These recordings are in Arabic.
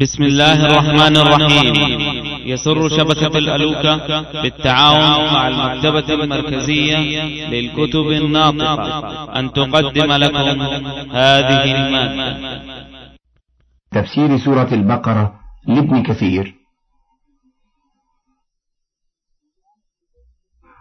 بسم الله الرحمن الرحيم. يسر شبكة الألوكة بالتعاون مع المكتبة المركزية للكتب الناطقة. أن تقدم لكم هذه المادة. تفسير سورة البقرة لابن كثير.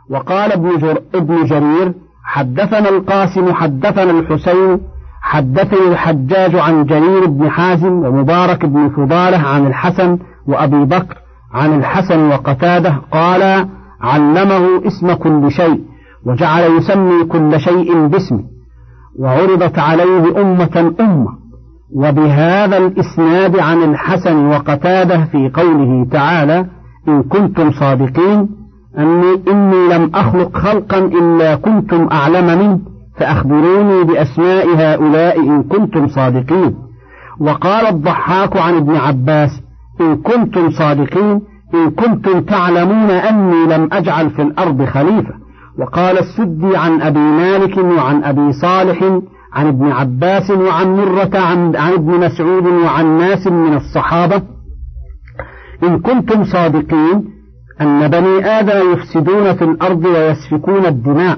وقال ابن, جر... ابن جرير حدثنا القاسم حدثنا الحسين حدثني الحجاج عن جرير بن حازم ومبارك بن فضالة عن الحسن وأبي بكر عن الحسن وقتادة قال علمه اسم كل شيء وجعل يسمي كل شيء باسمه وعرضت عليه أمة أمة وبهذا الإسناد عن الحسن وقتادة في قوله تعالى إن كنتم صادقين أني إني لم أخلق خلقا إلا كنتم أعلم منه فأخبروني بأسماء هؤلاء إن كنتم صادقين. وقال الضحاك عن ابن عباس إن كنتم صادقين إن كنتم تعلمون أني لم أجعل في الأرض خليفة. وقال السدي عن أبي مالك وعن أبي صالح عن ابن عباس وعن مرة عن, عن ابن مسعود وعن ناس من الصحابة. إن كنتم صادقين أن بني آدم يفسدون في الأرض ويسفكون الدماء.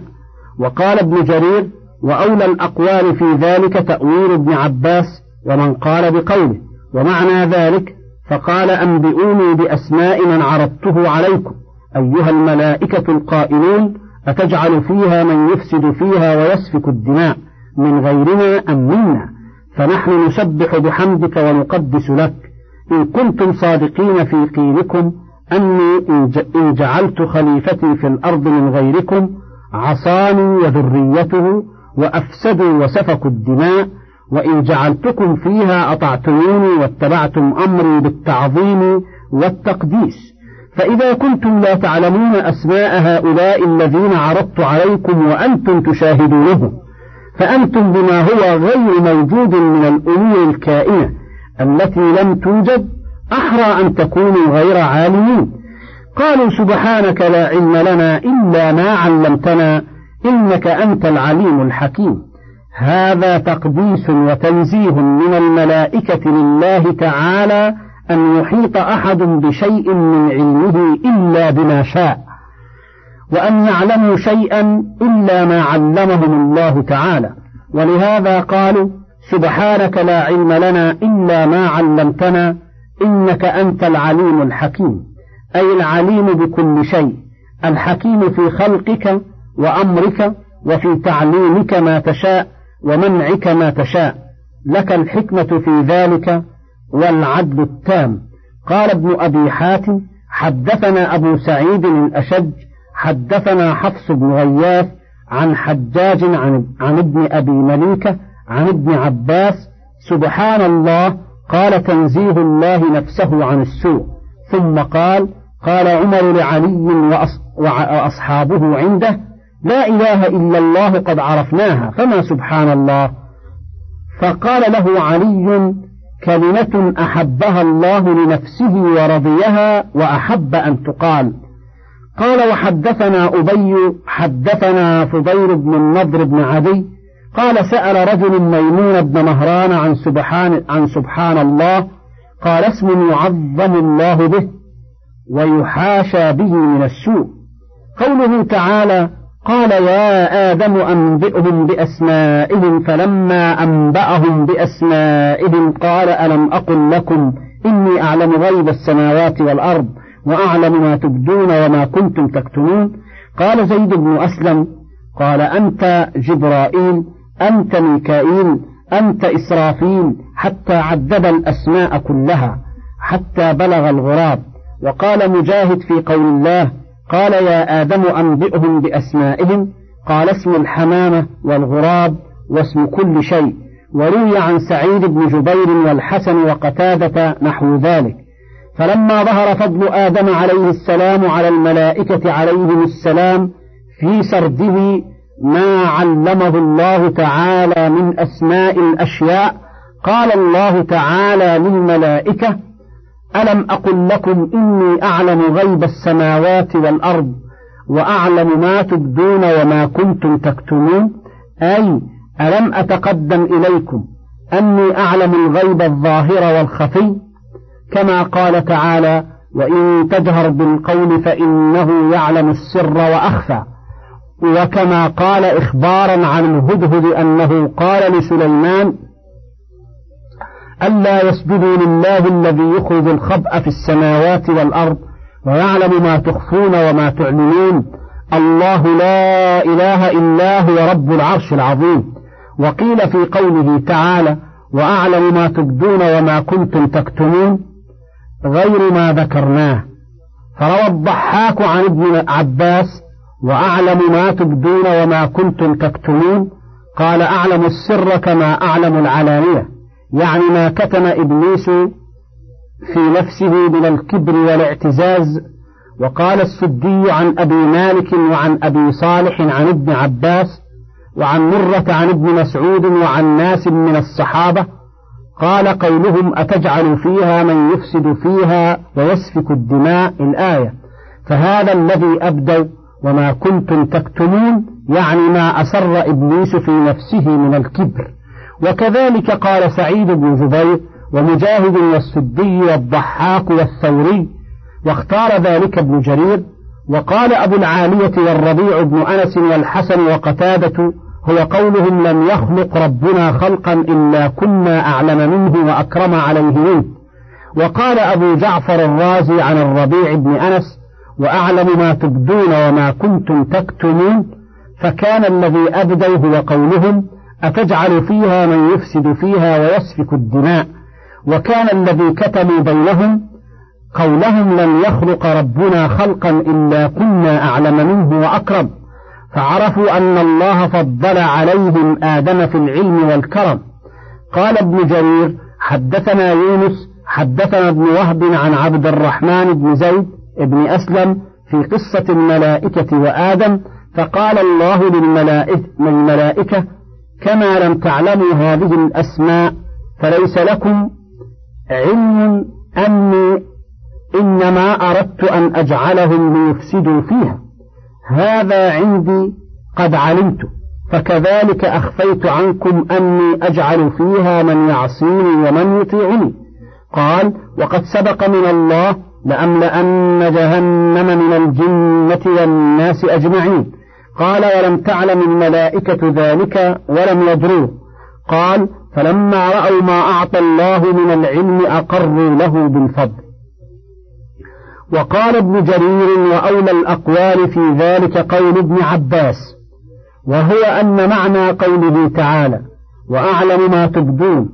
وقال ابن جرير وأولى الأقوال في ذلك تأويل ابن عباس ومن قال بقوله. ومعنى ذلك فقال أنبئوني بأسماء من عرضته عليكم. أيها الملائكة القائلون أتجعل فيها من يفسد فيها ويسفك الدماء من غيرنا أم منا؟ فنحن نسبح بحمدك ونقدس لك. إن كنتم صادقين في قيلكم أني إن جعلت خليفتي في الأرض من غيركم عصاني وذريته وأفسدوا وسفكوا الدماء وإن جعلتكم فيها أطعتموني واتبعتم أمري بالتعظيم والتقديس. فإذا كنتم لا تعلمون أسماء هؤلاء الذين عرضت عليكم وأنتم تشاهدونهم فأنتم بما هو غير موجود من الأمور الكائنة التي لم توجد أحرى أن تكونوا غير عالمين. قالوا سبحانك لا علم لنا إلا ما علمتنا إنك أنت العليم الحكيم. هذا تقديس وتنزيه من الملائكة لله تعالى أن يحيط أحد بشيء من علمه إلا بما شاء وأن يعلموا شيئا إلا ما علمهم الله تعالى. ولهذا قالوا سبحانك لا علم لنا إلا ما علمتنا إنك أنت العليم الحكيم. أي العليم بكل شيء الحكيم في خلقك وأمرك وفي تعليمك ما تشاء ومنعك ما تشاء. لك الحكمة في ذلك والعدل التام. قال ابن أبي حاتم حدثنا أبو سعيد الأشج حدثنا حفص بن غياث عن حجاج عن, عن ابن أبي مليكة عن ابن عباس سبحان الله قال تنزيه الله نفسه عن السوء. ثم قال قال عمر لعلي وأصحابه عنده لا إله إلا الله قد عرفناها فما سبحان الله؟ فقال له علي كلمة أحبها الله لنفسه ورضيها وأحب أن تقال. قال وحدثنا أبي حدثنا فضيل بن النضر بن عدي. قال سأل رجل ميمون بن مهران عن سبحان, عن سبحان الله قال اسم يعظم الله به. ويحاشى به من السوء. قوله تعالى قال يا آدم أنبئهم بأسمائهم فلما أنبأهم بأسمائهم قال ألم أقل لكم إني أعلم غيب السماوات والأرض وأعلم ما تبدون وما كنتم تكتمون؟ قال زيد بن أسلم قال أنت جبرائيل أنت ميكائيل أنت إسرافيل حتى عدد الأسماء كلها حتى بلغ الغراب. وقال مجاهد في قول الله قال يا آدم أنبئهم بأسمائهم قال اسم الحمامة والغراب واسم كل شيء وروي عن سعيد بن جبير والحسن وقتادة نحو ذلك. فلما ظهر فضل آدم عليه السلام على الملائكة عليهم السلام في سرده ما علمه الله تعالى من أسماء الأشياء قال الله تعالى للملائكة ألم أقل لكم إني أعلم غيب السماوات والأرض وأعلم ما تبدون وما كنتم تكتمون؟ أي ألم أتقدم إليكم أني أعلم الغيب الظاهر والخفي؟ كما قال تعالى وإن تجهر بالقول فإنه يعلم السر وأخفى. وكما قال إخبارا عن الهدهد أنه قال لسليمان ألا يسجدوا لله الذي يخرج الخبأ في السماوات والأرض ويعلم ما تخفون وما تعلنون. الله لا إله إلا هو رب العرش العظيم. وقيل في قوله تعالى وأعلم ما تبدون وما كنتم تكتمون. غير ما ذكرناه. فروى الضحاك عن ابن عباس وأعلم ما تبدون وما كنتم تكتمون. قال أعلم السر كما أعلم العلانية. يعني ما كتم إبليس في نفسه من الكبر والاعتزاز وقال السدي عن أبي مالك وعن أبي صالح عن ابن عباس وعن مرة عن ابن مسعود وعن ناس من الصحابة قال قولهم أتجعل فيها من يفسد فيها ويسفك الدماء؟ الآية. فهذا الذي أبدوا وما كنتم تكتمون يعني ما أسر إبليس في نفسه من الكبر. وكذلك قال سعيد بن جبير ومجاهد والسدي والضحاك والثوري واختار ذلك ابن جرير وقال أبو العالية والربيع بن أنس والحسن وقتادة هو قولهم لم يخلق ربنا خلقا إلا كنا أعلم منه وأكرم عليه منه. وقال أبو جعفر الرازي عن الربيع بن أنس وأعلم ما تبدون وما كنتم تكتمون فكان الذي أبدوا هو قولهم أتجعل فيها من يفسد فيها ويسفك الدماء؟ وكان الذي كتموا بينهم قولهم لم يخلق ربنا خلقا إلا كنا أعلم منه وأكرم. فعرفوا أن الله فضل عليهم آدم في العلم والكرم. قال ابن جرير حدثنا يونس حدثنا ابن وهب عن عبد الرحمن بن زيد بن أسلم في قصة الملائكة وآدم فقال الله للملائكة كما لم تعلموا هذه الأسماء فليس لكم علم أني إنما أردت أن أجعلهم ليفسدوا فيها. هذا عندي قد علمت فكذلك أخفيت عنكم أني أجعل فيها من يعصيني ومن يطيعني. قال وقد سبق من الله لأملأن جهنم من الجنة والناس أجمعين. قال ولم تعلم الملائكة ذلك ولم يدروه. قال فلما رأوا ما أعطى الله من العلم أقروا له بالفضل. وقال ابن جرير وأولى الأقوال في ذلك قول ابن عباس. وهو أن معنى قوله تعالى وأعلم ما تبدون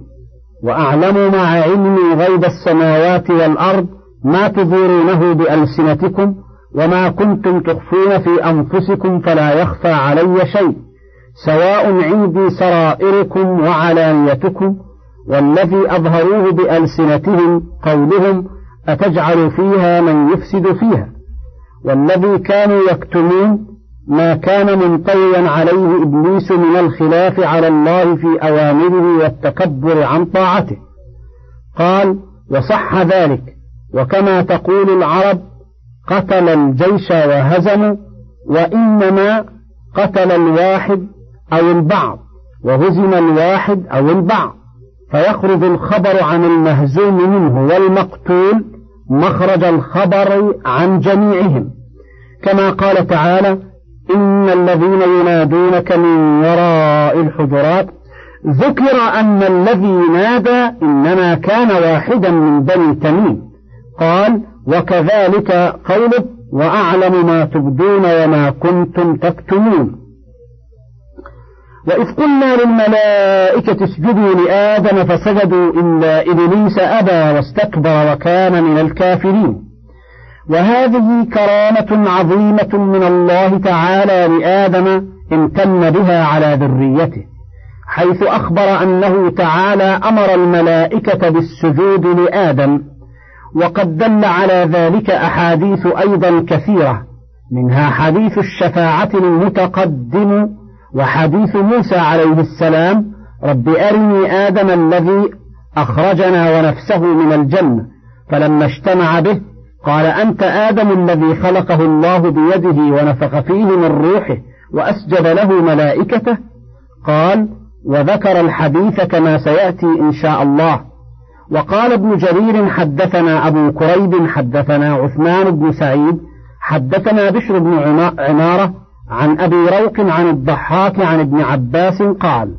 وأعلم مع علمي غيب السماوات والأرض ما تظهرونه بألسنتكم وما كنتم تخفون في أنفسكم فلا يخفى علي شيء سواء عندي سرائركم وعلانيتكم والذي أظهروه بألسنتهم قولهم أتجعل فيها من يفسد فيها؟ والذي كانوا يكتمون ما كان منطويا عليه إبليس من الخلاف على الله في أوامره والتكبر عن طاعته. قال وصح ذلك وكما تقول العرب قتل الجيش وهزموا وإنما قتل الواحد أو البعض وهزم الواحد أو البعض. فيخرج الخبر عن المهزوم منه والمقتول مخرج الخبر عن جميعهم. كما قال تعالى إن الذين ينادونك من وراء الحجرات ذكر أن الذي نادى إنما كان واحدا من بني تميم. قال وكذلك قوله وأعلم ما تبدون وما كنتم تكتمون. وإذ قلنا للملائكة اسجدوا لآدم فسجدوا إلا إبليس أبى واستكبر وكان من الكافرين. وهذه كرامة عظيمة من الله تعالى لآدم امتن بها على ذريته حيث أخبر أنه تعالى أمر الملائكة بالسجود لآدم. وقد دل على ذلك أحاديث أيضا كثيرة منها حديث الشفاعة المتقدم وحديث موسى عليه السلام رب أرني آدم الذي أخرجنا ونفسه من الجنة فلما اجتمع به قال أنت آدم الذي خلقه الله بيده ونفخ فيه من روحه وأسجد له ملائكته؟ قال وذكر الحديث كما سيأتي إن شاء الله. وقال ابن جرير حدثنا أبو كريب حدثنا عثمان بن سعيد حدثنا بشر بن عمارة عن أبي روق عن الضحاك عن ابن عباس قال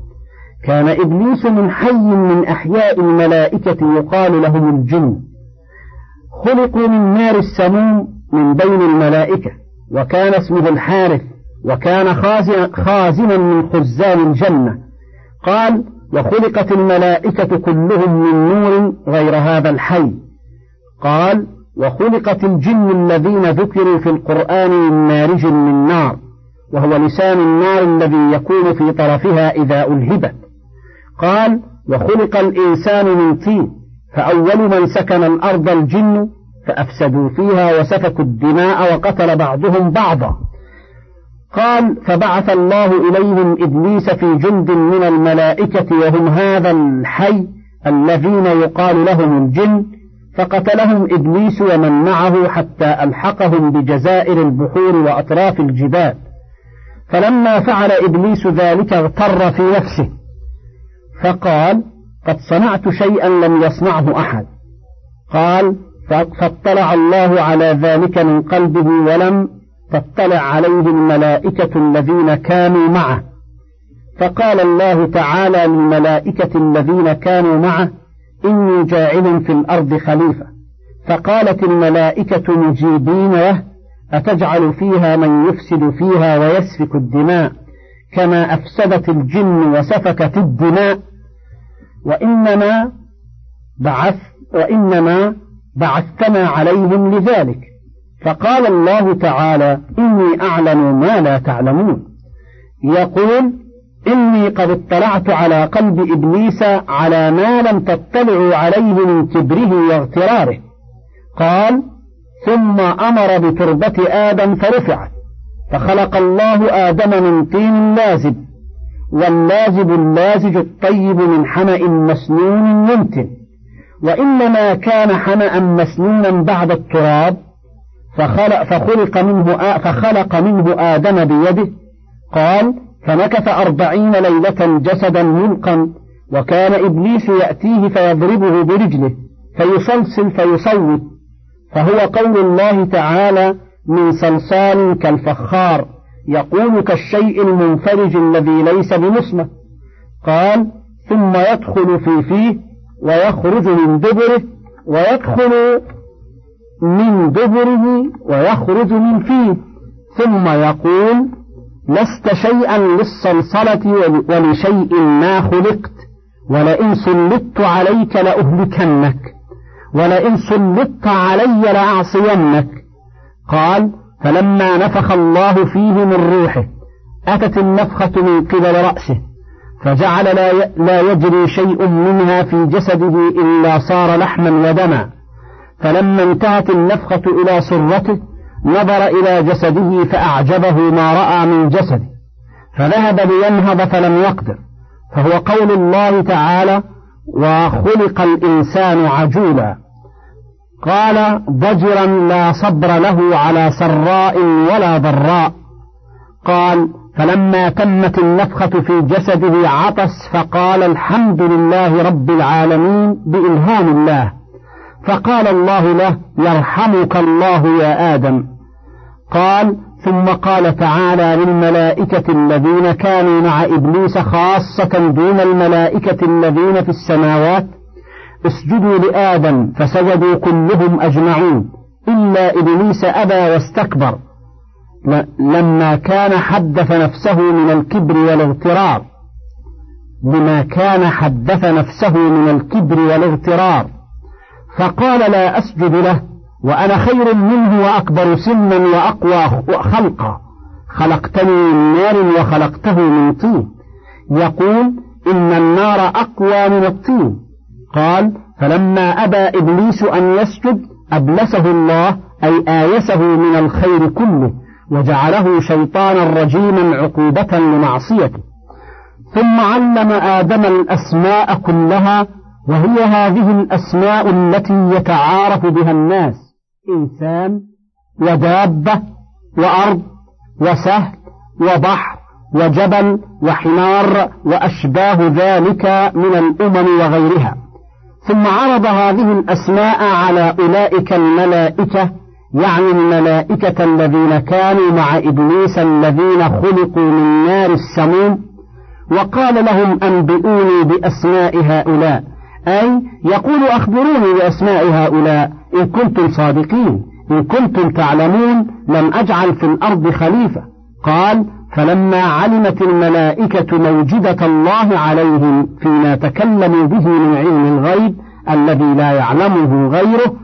كان إبليس من حي من أحياء الملائكة يقال لهم الجن. خلقوا من نار السموم من بين الملائكة وكان اسمه الحارث وكان خازنا من خزان الجنة. قال وخلقت الملائكة كلهم من نور غير هذا الحي. قال وخلقت الجن الذين ذكروا في القرآن من مارج من نار وهو لسان النار الذي يكون في طرفها إذا ألهبت. قال وخلق الإنسان من طين فأول من سكن الأرض الجن فأفسدوا فيها وسفكوا الدماء وقتل بعضهم بعضا. قال فبعث الله إليهم إبليس في جند من الملائكة وهم هذا الحي الذين يقال لهم الجن فقتلهم إبليس ومن معه حتى ألحقهم بجزائر البحور وأطراف الجبال. فلما فعل إبليس ذلك اغتر في نفسه فقال قد صنعت شيئا لم يصنعه أحد. قال فاطلع الله على ذلك من قلبه ولم تطلع عليه الملائكة الذين كانوا معه. فقال الله تعالى للملائكة الذين كانوا معه إني جاعل في الأرض خليفة. فقالت الملائكة مجيبين له أتجعل فيها من يفسد فيها ويسفك الدماء كما أفسدت الجن وسفكت الدماء. وإنما بعث وإنما بعثتنا عليهم لذلك. فقال الله تعالى إني أعلم ما لا تعلمون. يقول إني قد اطلعت على قلب إبليس على ما لم تطلعوا عليه من كبره واغتراره. قال ثم أمر بتربة آدم فرفعت فخلق الله آدم من طين لازب واللازب اللازج الطيب من حمأ مسنون ينتن وإنما كان حمأ مسنونا بعد التراب فخلق, فخلق منه فخلق منه آدم بيده. قال فمكث أربعين ليلة جسدا ملقا وكان إبليس يأتيه فيضربه برجله فيصلصل فيصوت. فهو قول الله تعالى من صلصال كالفخار يقول كالشيء المنفرج الذي ليس بمسمى قال ثم يدخل في فيه ويخرج من دبره ويدخل من دبره ويخرج من فيه. ثم يقول لست شيئا للصلصلة ولشيء ما خلقت. ولئن سلطت عليك لأهلكنك. ولئن سلطت علي لأعصينك. قال فلما نفخ الله فيه من روحه أتت النفخة من قبل رأسه فجعل لا يجري شيء منها في جسده إلا صار لحما ودما. فلما انتهت النفخة إلى سرته نظر إلى جسده فأعجبه ما رأى من جسده فذهب لينهض فلم يقدر فهو قول الله تعالى وخلق الإنسان عجولا قال ضجرا لا صبر له على سراء ولا ضراء قال فلما تمت النفخة في جسده عطس فقال الحمد لله رب العالمين بإلهام الله فقال الله له يرحمك الله يا آدم. قال ثم قال تعالى للملائكة الذين كانوا مع إبليس خاصة دون الملائكة الذين في السماوات اسجدوا لآدم فسجدوا كلهم أجمعون إلا إبليس أبى واستكبر. لما كان حدث نفسه من الكبر والاغترار لما كان حدث نفسه من الكبر والاغترار. فقال لا أسجد له وأنا خير منه وأكبر سنا وأقوى خلقا. خلقتني من نار وخلقته من طين. يقول إن النار أقوى من الطين. قال فلما أبى إبليس أن يسجد أبلسه الله أي آيسه من الخير كله وجعله شيطانا رجيما عقوبة لمعصيته. ثم علم آدم الأسماء كلها وهي هذه الأسماء التي يتعارف بها الناس. إنسان ودابة وأرض وسهل وبحر وجبل وحمار وأشباه ذلك من الأمم وغيرها. ثم عرض هذه الأسماء على أولئك الملائكة يعني الملائكة الذين كانوا مع إبليس الذين خلقوا من نار السموم وقال لهم أنبئوني بأسماء هؤلاء. أي يقول أخبروني بأسماء هؤلاء إن كنتم صادقين إن كنتم تعلمون لم أجعل في الأرض خليفة. قال فلما علمت الملائكة موجدة الله عليهم فيما تكلموا به من علم الغيب الذي لا يعلمه غيره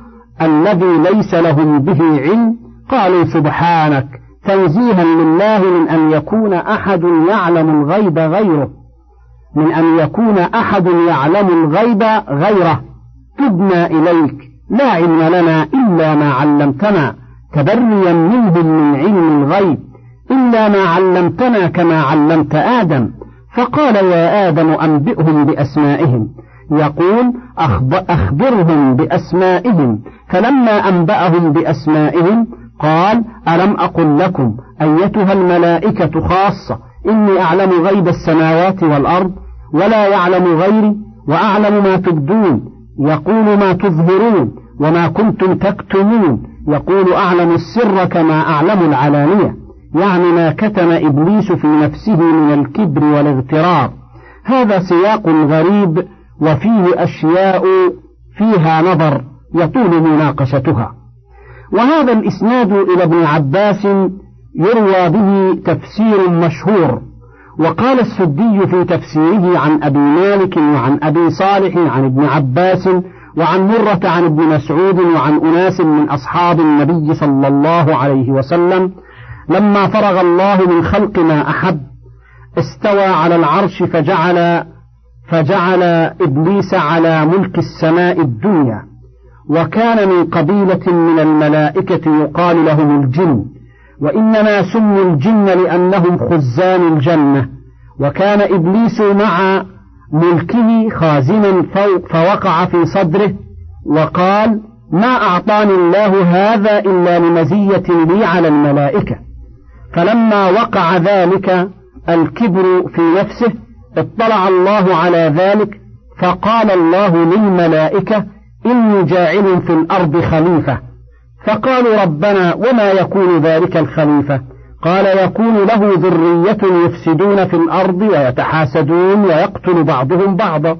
الذي ليس لهم به علم قالوا سبحانك تنزيها لله من أن يكون أحد يعلم الغيب غيره. من أن يكون أحد يعلم الغيب غيره. تبنا إليك. لا علم لنا إلا ما علمتنا. تبريا منهم من علم الغيب. إلا ما علمتنا كما علمت آدم. فقال يا آدم أنبئهم بأسمائهم. يقول أخبرهم بأسمائهم. فلما أنبأهم بأسمائهم قال ألم أقل لكم أيتها الملائكة خاصة؟ إني أعلم غيب السماوات والأرض ولا يعلم غيري وأعلم ما تبدون يقول ما تظهرون وما كنتم تكتمون يقول أعلم السر كما أعلم العلانية. يعني ما كتم إبليس في نفسه من الكبر والاغترار. هذا سياق غريب وفيه أشياء فيها نظر يطول مناقشتها. وهذا الإسناد إلى ابن عباس يروى به تفسير مشهور وقال السدي في تفسيره عن أبي مالك وعن أبي صالح عن ابن عباس وعن مرة عن ابن مسعود وعن أناس من أصحاب النبي صلى الله عليه وسلم لما فرغ الله من خلق ما أحب استوى على العرش فجعل فجعل إبليس على ملك السماء الدنيا وكان من قبيلة من الملائكة يقال لهم الجن. وإنما سموا الجن لأنهم خزان الجنة. وكان إبليس مع ملكه خازنا فوقع في صدره وقال ما أعطاني الله هذا إلا لمزية لي على الملائكة. فلما وقع ذلك الكبر في نفسه اطلع الله على ذلك فقال الله للملائكة إني جاعل في الأرض خليفة. فقالوا ربنا وما يكون ذلك الخليفة؟ قال يكون له ذرية يفسدون في الأرض ويتحاسدون ويقتل بعضهم بعضا.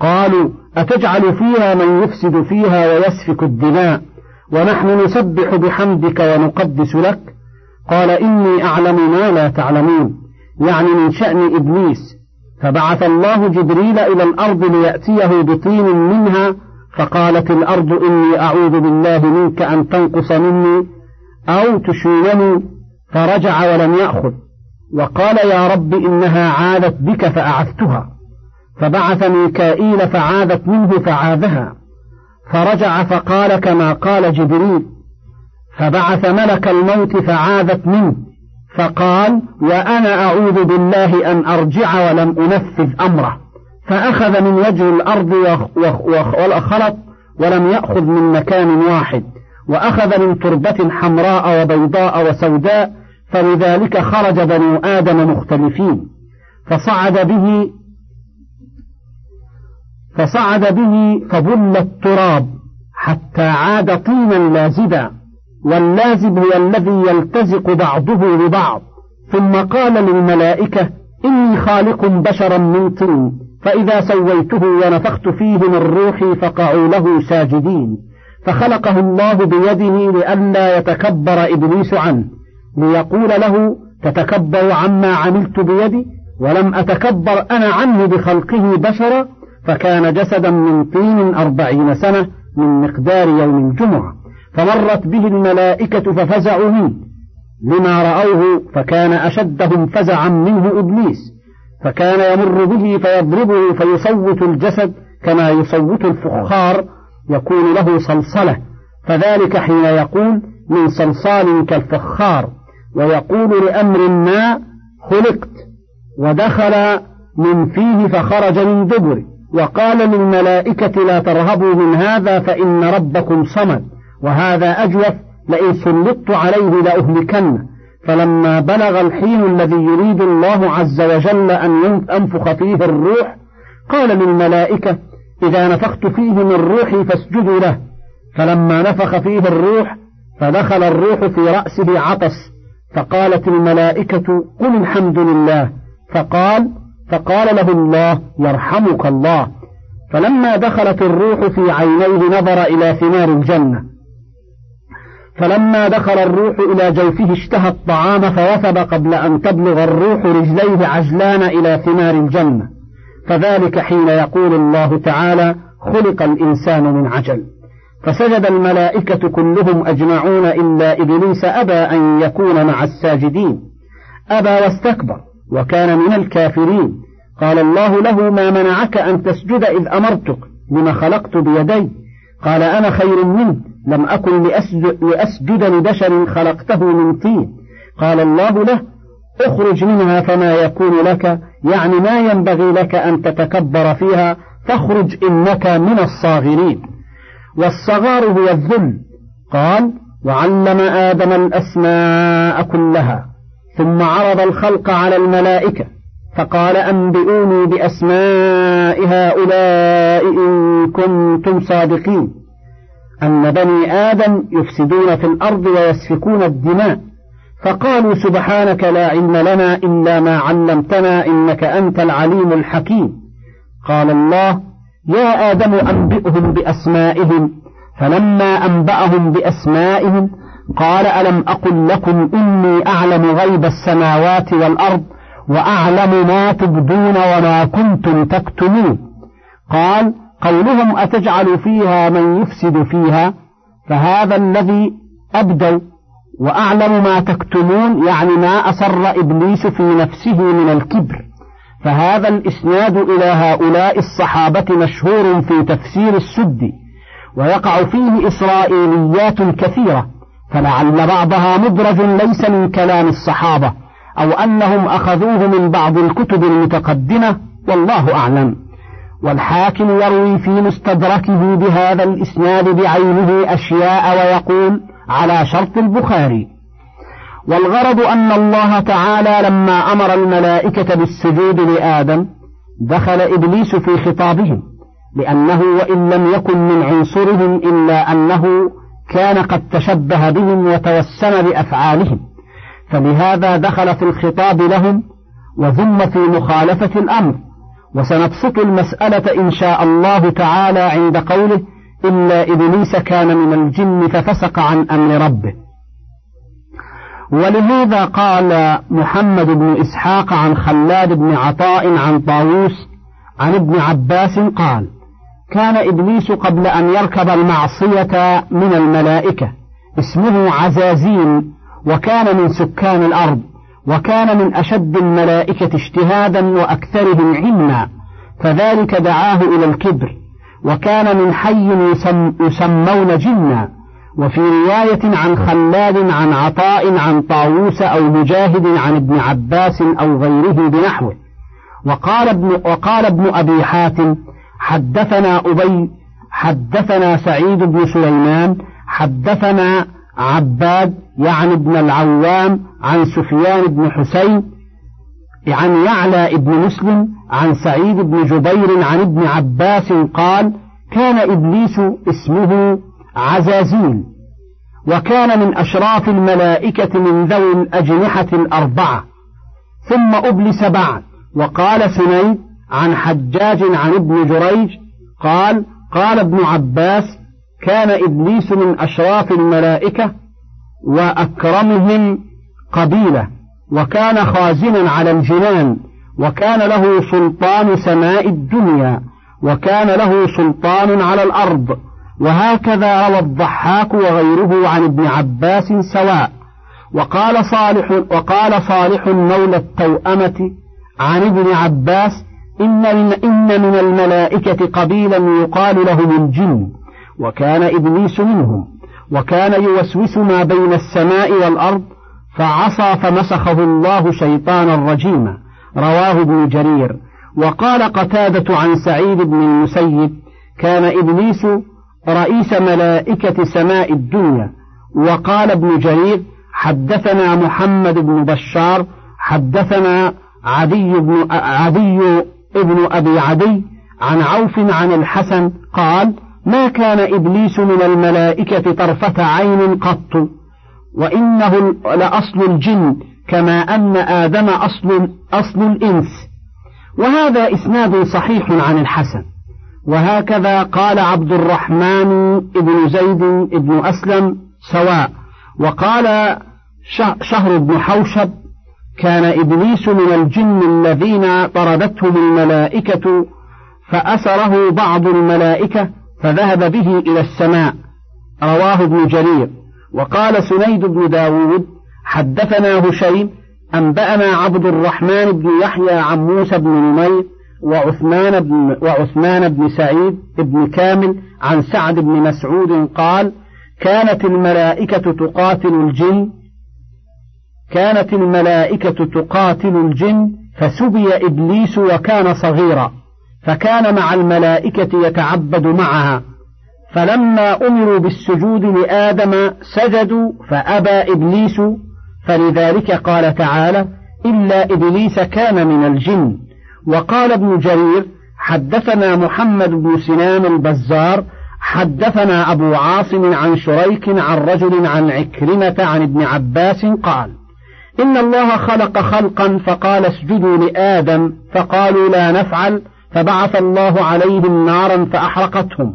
قالوا أتجعل فيها من يفسد فيها ويسفك الدماء؟ ونحن نسبح بحمدك ونقدس لك؟ قال إني أعلم ما لا تعلمون يعني من شأن إبليس. فبعث الله جبريل إلى الأرض ليأتيه بطين منها فقالت الأرض إني أعوذ بالله منك أن تنقص مني أو تشيلني فرجع ولم يأخذ. وقال يا رب إنها عادت بك فأعثتها فبعث ميكائيل فعادت منه فعاذها. فرجع فقال كما قال جبريل. فبعث ملك الموت فعاذت منه. فقال وأنا أعوذ بالله أن أرجع ولم أنفذ أمره. فأخذ من وجه الأرض وخلط ولم يأخذ من مكان واحد وأخذ من تربة حمراء وبيضاء وسوداء فلذلك خرج بنو آدم مختلفين. فصعد به فصعد به فبل التراب حتى عاد طينا لازبا واللازب هو الذي يلتزق بعضه ببعض. ثم قال للملائكة إني خالق بشرا من طين. فإذا سويته ونفخت فيه من روحي فقعوا له ساجدين. فخلقه الله بيده لئلا يتكبر إبليس عنه ليقول له تتكبر عما عملت بيدي ولم أتكبر أنا عنه بخلقه بشرا فكان جسدا من طين أربعين سنة من مقدار يوم الجمعة. فمرت به الملائكة ففزعوا منه لما رأوه فكان أشدهم فزعا منه إبليس. فكان يمر به فيضربه فيصوت الجسد كما يصوت الفخار يكون له صلصلة. فذلك حين يقول من صلصال كالفخار ويقول لأمر ما خلقت ودخل من فيه فخرج من دبره وقال للملائكة لا ترهبوا من هذا فإن ربكم صمد وهذا أجوف لئن سلطت عليه لأهلكنه فلما بلغ الحين الذي يريد الله عز وجل أن أنفخ فيه الروح قال للملائكة إذا نفخت فيه من روحي فاسجدوا له. فلما نفخ فيه الروح فدخل الروح في رأسه عطس فقالت الملائكة قل الحمد لله. فقال فقال له الله يرحمك الله. فلما دخلت الروح في عينيه نظر إلى ثمار الجنة. فلما دخل الروح إلى جوفه اشتهى الطعام فوثب قبل أن تبلغ الروح رجليه عجلان إلى ثمار الجنة. فذلك حين يقول الله تعالى خلق الإنسان من عجل. فسجد الملائكة كلهم أجمعون إلا إبليس أبى أن يكون مع الساجدين. أبى واستكبر وكان من الكافرين. قال الله له ما منعك أن تسجد إذ أمرتك؟ لما خلقت بيدي. قال أنا خير منه لم أكن لأسجد, لأسجد لبشر خلقته من طين. قال الله له اخرج منها فما يكون لك يعني ما ينبغي لك أن تتكبر فيها فاخرج إنك من الصاغرين. والصغار هو الذل. قال وعلم آدم الأسماء كلها ثم عرض الخلق على الملائكة. فقال أنبئوني بأسماء هؤلاء إن كنتم صادقين أن بني آدم يفسدون في الأرض ويسفكون الدماء فقالوا سبحانك لا علم لنا إلا ما علمتنا إنك أنت العليم الحكيم قال الله يا آدم أنبئهم بأسمائهم فلما أنبأهم بأسمائهم قال ألم أقل لكم إني أعلم غيب السماوات والأرض وأعلم ما تبدون وما كنتم تكتمون. قال قولهم أتجعل فيها من يفسد فيها؟ فهذا الذي أبدوا. وأعلم ما تكتمون يعني ما أسر إبليس في نفسه من الكبر. فهذا الإسناد إلى هؤلاء الصحابة مشهور في تفسير السد. ويقع فيه إسرائيليات كثيرة فلعل بعضها مدرج ليس من كلام الصحابة. أو أنهم أخذوه من بعض الكتب المتقدمة والله أعلم. والحاكم يروي في مستدركه بهذا الإسناد بعينه أشياء ويقول على شرط البخاري. والغرض أن الله تعالى لما أمر الملائكة بالسجود لآدم دخل إبليس في خطابهم لأنه وإن لم يكن من عنصرهم إلا أنه كان قد تشبه بهم وتوسم بأفعالهم. فلهذا دخل في الخطاب لهم وذم في مخالفة الأمر. وسنبسط المسألة إن شاء الله تعالى عند قوله إلا إبليس كان من الجن ففسق عن أمر ربه. ولهذا قال محمد بن إسحاق عن خلاد بن عطاء عن طاووس عن ابن عباس قال كان إبليس قبل أن يركب المعصية من الملائكة اسمه عزازيل وكان من سكان الأرض وكان من أشد الملائكة اجتهادا وأكثرهم علما فذلك دعاه إلى الكبر وكان من حي يسم يسمون جنا وفي رواية عن خلاد عن عطاء عن طاووس أو مجاهد عن ابن عباس أو غيره بنحوه. وقال ابن, وقال ابن أبي حاتم حدثنا أبي حدثنا سعيد بن سليمان حدثنا عباد يعني ابن العوام عن سفيان بن حسين عن يعلى بن مسلم عن سعيد بن جبير عن ابن عباس قال كان إبليس اسمه عزازيل وكان من أشراف الملائكة من ذوي الأجنحة الأربعة ثم أبلس بعد وقال سنيد عن حجاج عن ابن جريج قال قال ابن عباس كان إبليس من أشراف الملائكة وأكرمهم قبيلة وكان خازنا على الجنان وكان له سلطان سماء الدنيا وكان له سلطان على الأرض وهكذا روى الضحاك وغيره عن ابن عباس سواء. وقال صالح وقال صالح مولى التوأمة عن ابن عباس إن من, إن من الملائكة قبيلا يقال لهم الجن. وكان إبليس منهم وكان يوسوس ما بين السماء والأرض فعصى فمسخه الله شيطانا رجيما رواه ابن جرير. وقال قتادة عن سعيد بن المسيب كان إبليس رئيس ملائكة سماء الدنيا. وقال ابن جرير حدثنا محمد بن بشار حدثنا عدي بن عدي ابن أبي عدي عن عوف عن الحسن قال ما كان إبليس من الملائكة طرفة عين قط وإنه لأصل الجن كما أن آدم أصل, أصل الإنس. وهذا إسناد صحيح عن الحسن. وهكذا قال عبد الرحمن بن زيد بن أسلم سواء. وقال شهر بن حوشب كان إبليس من الجن الذين طردتهم الملائكة فأسره بعض الملائكة فذهب به إلى السماء. رواه ابن جرير. وقال سنيد بن داود حدثنا هشيم أنبأنا عبد الرحمن بن يحيى عن موسى بن نمير وعثمان بن, وعثمان بن سعيد بن كامل عن سعد بن مسعود قال كانت الملائكة تقاتل الجن كانت الملائكة تقاتل الجن فسبي إبليس وكان صغيرا. فكان مع الملائكة يتعبد معها. فلما أمروا بالسجود لآدم سجدوا فأبى إبليس فلذلك قال تعالى إلا إبليس كان من الجن. وقال ابن جرير حدثنا محمد بن سنان البزار حدثنا أبو عاصم عن شريك عن رجل عن عكرمة عن ابن عباس قال إن الله خلق خلقا فقال اسجدوا لآدم فقالوا لا نفعل فبعث الله عليهم نارا فأحرقتهم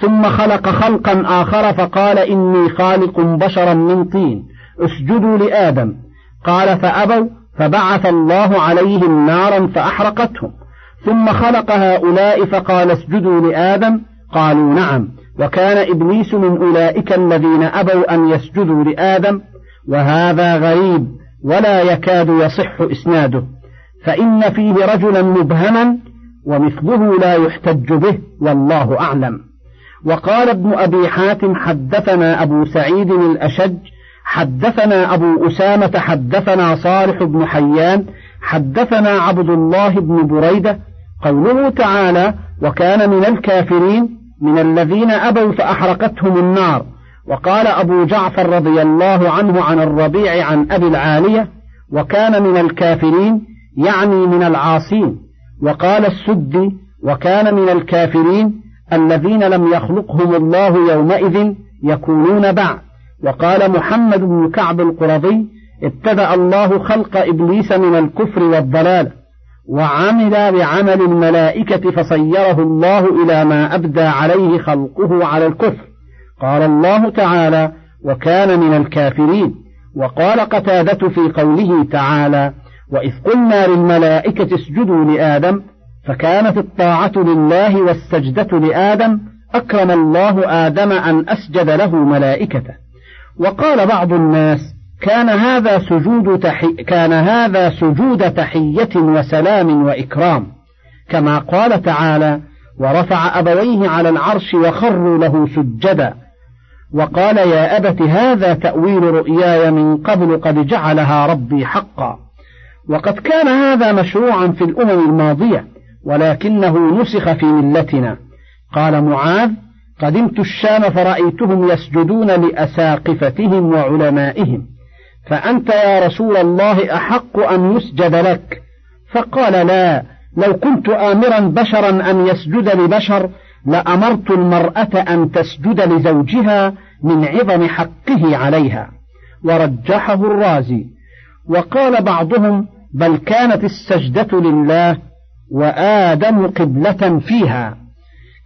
ثم خلق خلقا آخر فقال إني خالق بشرا من طين اسجدوا لآدم. قال فأبوا فبعث الله عليهم نارا فأحرقتهم ثم خلق هؤلاء فقال اسجدوا لآدم. قالوا نعم وكان إبليس من أولئك الذين أبوا أن يسجدوا لآدم وهذا غريب ولا يكاد يصح إسناده. فإن فيه رجلا مبهما ومثله لا يحتج به والله أعلم. وقال ابن أبي حاتم حدثنا أبو سعيد الأشج حدثنا أبو أسامة حدثنا صالح بن حيان حدثنا عبد الله بن بريدة. قوله تعالى وكان من الكافرين من الذين أبوا فأحرقتهم النار. وقال أبو جعفر رضي الله عنه عن الربيع عن أبي العالية وكان من الكافرين يعني من العاصين. وقال السدي وكان من الكافرين الذين لم يخلقهم الله يومئذ يكونون بعد وقال محمد بن كعب القرظي ابتدأ الله خلق إبليس من الكفر والضلال وعمل بعمل الملائكة فصيره الله إلى ما أبدى عليه خلقه على الكفر. قال الله تعالى وكان من الكافرين. وقال قتادة في قوله تعالى وإذ قلنا للملائكة اسجدوا لآدم فكانت الطاعة لله والسجدة لآدم أكرم الله آدم أن أسجد له ملائكته. وقال بعض الناس كان هذا سجود تحي كان هذا سجود تحية وسلام وإكرام. كما قال تعالى ورفع أبويه على العرش وخروا له سجدا. وقال يا أبت هذا تأويل رؤياي من قبل قد جعلها ربي حقا. وقد كان هذا مشروعا في الأمم الماضية ولكنه نسخ في ملتنا. قال معاذ قدمت الشام فرأيتهم يسجدون لأساقفتهم وعلمائهم. فأنت يا رسول الله أحق أن يسجد لك؟ فقال لا لو كنت آمرا بشرا أن يسجد لبشر لأمرت المرأة أن تسجد لزوجها من عظم حقه عليها. ورجحه الرازي. وقال بعضهم بل كانت السجدة لله وآدم قبلة فيها.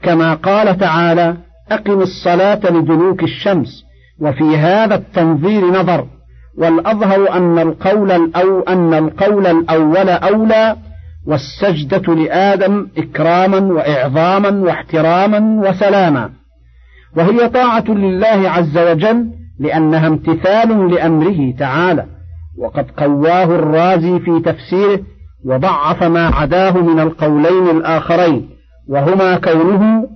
كما قال تعالى أقم الصلاة لدلوك الشمس وفي هذا التنظير نظر والأظهر أن القول الأو أن القول الأول أولى والسجدة لآدم إكراما وإعظاما واحتراما وسلاما. وهي طاعة لله عز وجل لأنها امتثال لأمره تعالى. وقد قواه الرازي في تفسيره وضعف ما عداه من القولين الآخرين وهما كونه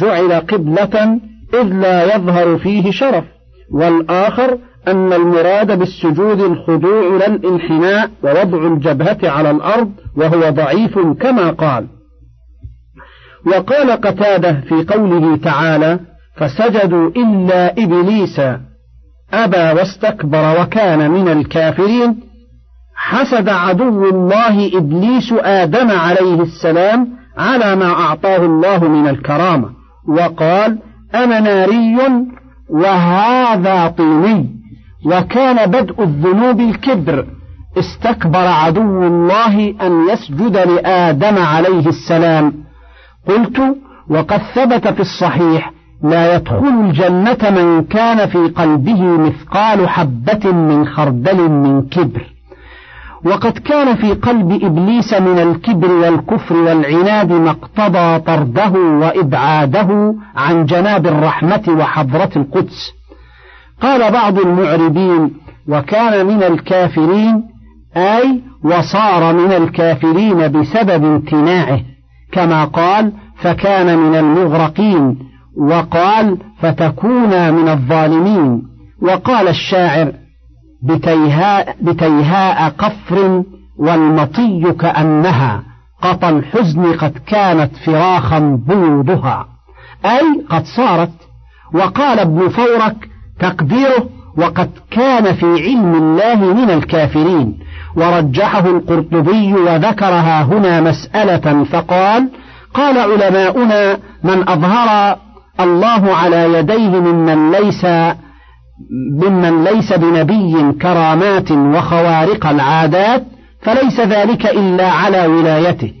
جعل قبلة إذ لا يظهر فيه شرف والآخر أن المراد بالسجود الخضوع لا الانحناء ووضع الجبهة على الأرض وهو ضعيف كما قال. وقال قتادة في قوله تعالى فسجدوا إلا إبليس أبى واستكبر وكان من الكافرين حسد عدو الله إبليس آدم عليه السلام على ما أعطاه الله من الكرامة وقال أنا ناري وهذا طيني وكان بدء الذنوب الكبر استكبر عدو الله أن يسجد لآدم عليه السلام. قلت وقد ثبت في الصحيح لا يدخل الجنة من كان في قلبه مثقال حبة من خردل من كبر. وقد كان في قلب إبليس من الكبر والكفر والعناد ما اقتضى طرده وإبعاده عن جناب الرحمة وحضرة القدس. قال بعض المعربين وكان من الكافرين أي وصار من الكافرين بسبب امتناعه كما قال فكان من المغرقين. وقال فتكون من الظالمين. وقال الشاعر بتيهاء, بتيهاء قفر والمطي كأنها قطى الحزن قد كانت فراخا بيوضها أي قد صارت. وقال ابن فورك تقديره وقد كان في علم الله من الكافرين. ورجحه القرطبي وذكرها هنا مسألة فقال قال علماؤنا من أظهر الله على يديه ممن ليس ممن ليس بنبي كرامات وخوارق العادات فليس ذلك إلا على ولايته.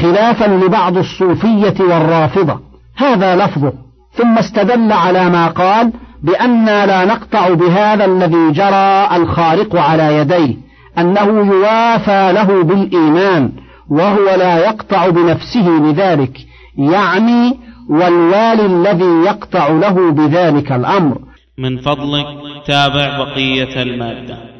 خلافا لبعض الصوفية والرافضة. هذا لفظه. ثم استدل على ما قال بأننا لا نقطع بهذا الذي جرى الخارق على يديه أنه يوافى له بالإيمان وهو لا يقطع بنفسه لذلك. يعني والوالي الذي يقطع له بذلك الأمر. من فضلك تابع بقية المادة.